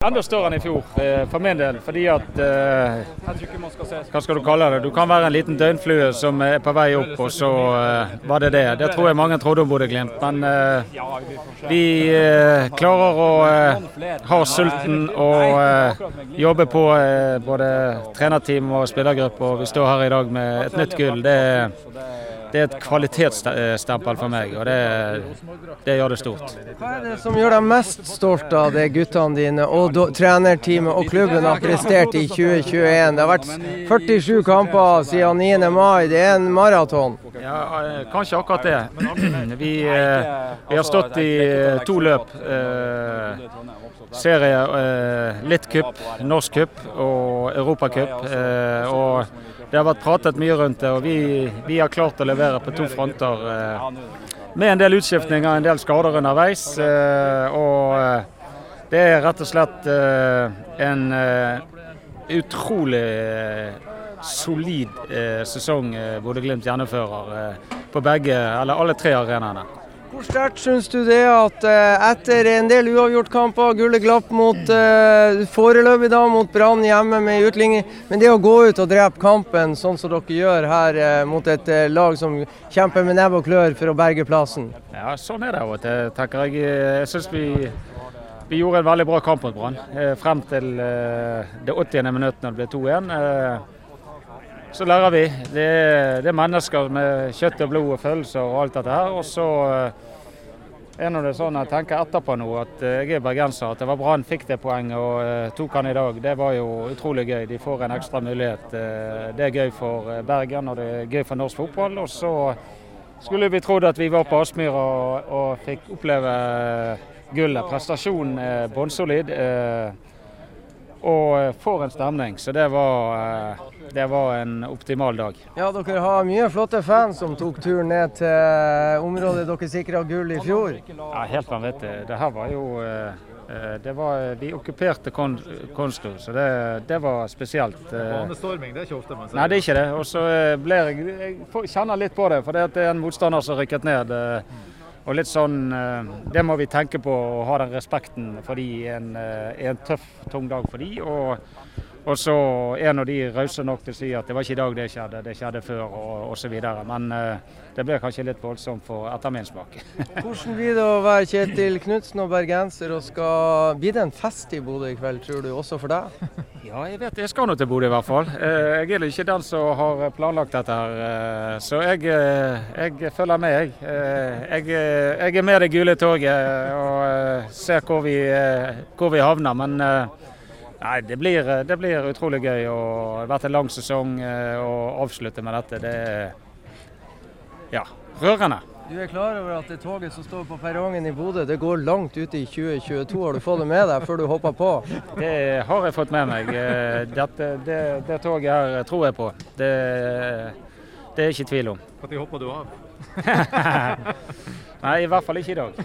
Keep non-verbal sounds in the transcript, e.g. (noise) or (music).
Enda større enn i fjor, eh, for min del. Fordi at eh, Hva skal du kalle det? Du kan være en liten døgnflue som er på vei opp, og så eh, var det det. Det tror jeg mange trodde om Bodø-Glimt. Men vi klarer å ha sulten og jobbe på både trenerteam og spillergruppe. Og vi står her i dag med et nytt gull. Det, det er et kvalitetsstempel for meg, og det, det gjør det stort. Hva er det som gjør deg mest stolt av det guttene dine og do, trenerteamet og klubben har prestert i 2021? Det har vært 47 kamper siden 9. mai. Det er en maraton. Ja, eh, kanskje akkurat det. Vi, eh, vi har stått i eh, to løp. Serie, litt cup, norsk cup og europacup. Eh, og det har vært pratet mye rundt det, og vi, vi har klart å levere på to fronter. Eh, med en del utskiftninger, en del skader underveis. Eh, og eh, det er rett og slett en utrolig solid sesong Bodø-Glimt gjennomfører på begge, eller alle tre arenaene. Hvor sterkt syns du det at etter en del uavgjortkamper, gullet glapp mot uh, foreløpig da mot Brann hjemme med utligning, men det å gå ut og drepe kampen sånn som dere gjør her uh, mot et uh, lag som kjemper med nebb og klør for å berge plassen? Ja, sånn er det av og til, tenker jeg. Jeg syns vi vi gjorde en veldig bra kamp mot Brann frem til det 80. minutt når det ble 2-1. Så lærer vi. Det det er, mennesker med kjøtt og blod og følelser og alt dette her. Og så er det sånn jeg tenker etterpå nå at jeg er bergenser. At det var bra han fikk det poenget og tok han i dag, det var jo utrolig gøy. De får en ekstra mulighet. Det er gøy for Bergen og det er gøy for norsk fotball. Og så skulle vi trodd at vi var på Aspmyra og, og fikk oppleve gullet. Prestasjonen er bunnsolid. Og får en stemning. Så det var, det var, en optimal dag. Ja, Dere har mye flotte fans som tok turen ned til området dere sikra gull i fjor? Ja, Helt vanvittig. Det her var jo det var, De okkuperte Konsto, så det, det, var spesielt. Banestorming, det er ikke ofte man ser. Nei, det er ikke det. Og så blir jeg, jeg kjenner litt på det, for det er en motstander som rykket ned. Og litt sånn, Det må vi tenke på og ha den respekten for de i en, en tøff, tung dag for de. Og, og så er nå de rause nok til å si at det var ikke i dag det skjedde, det skjedde før og osv. Men det ble kanskje litt voldsomt for etter min smak. (laughs) Hvordan blir det å være Kjetil Knutsen og bergenser og skal Blir det en fest i Bodø i kveld, tror du, også for deg? (laughs) Ja, jeg vet jeg skal nå til Bodø i hvert fall. Jeg er ikke den som har planlagt dette her. Så jeg, jeg følger med, jeg. jeg. Jeg er med det gule toget og ser hvor vi, hvor vi havner. Men nei, det blir, det blir utrolig gøy. Og det har vært en lang sesong å avslutte med dette. Det er ja, rørende. Du er klar over at det toget som står på perrongen i Bodø, det går langt ut i 2022. Har du fått det med deg før du hopper på? Det har jeg fått med meg. Dette, det, det toget her tror jeg på. Det, det er ikke tvil om. Når hopper du av? (laughs) Nei, i hvert fall ikke i dag. (laughs) (laughs)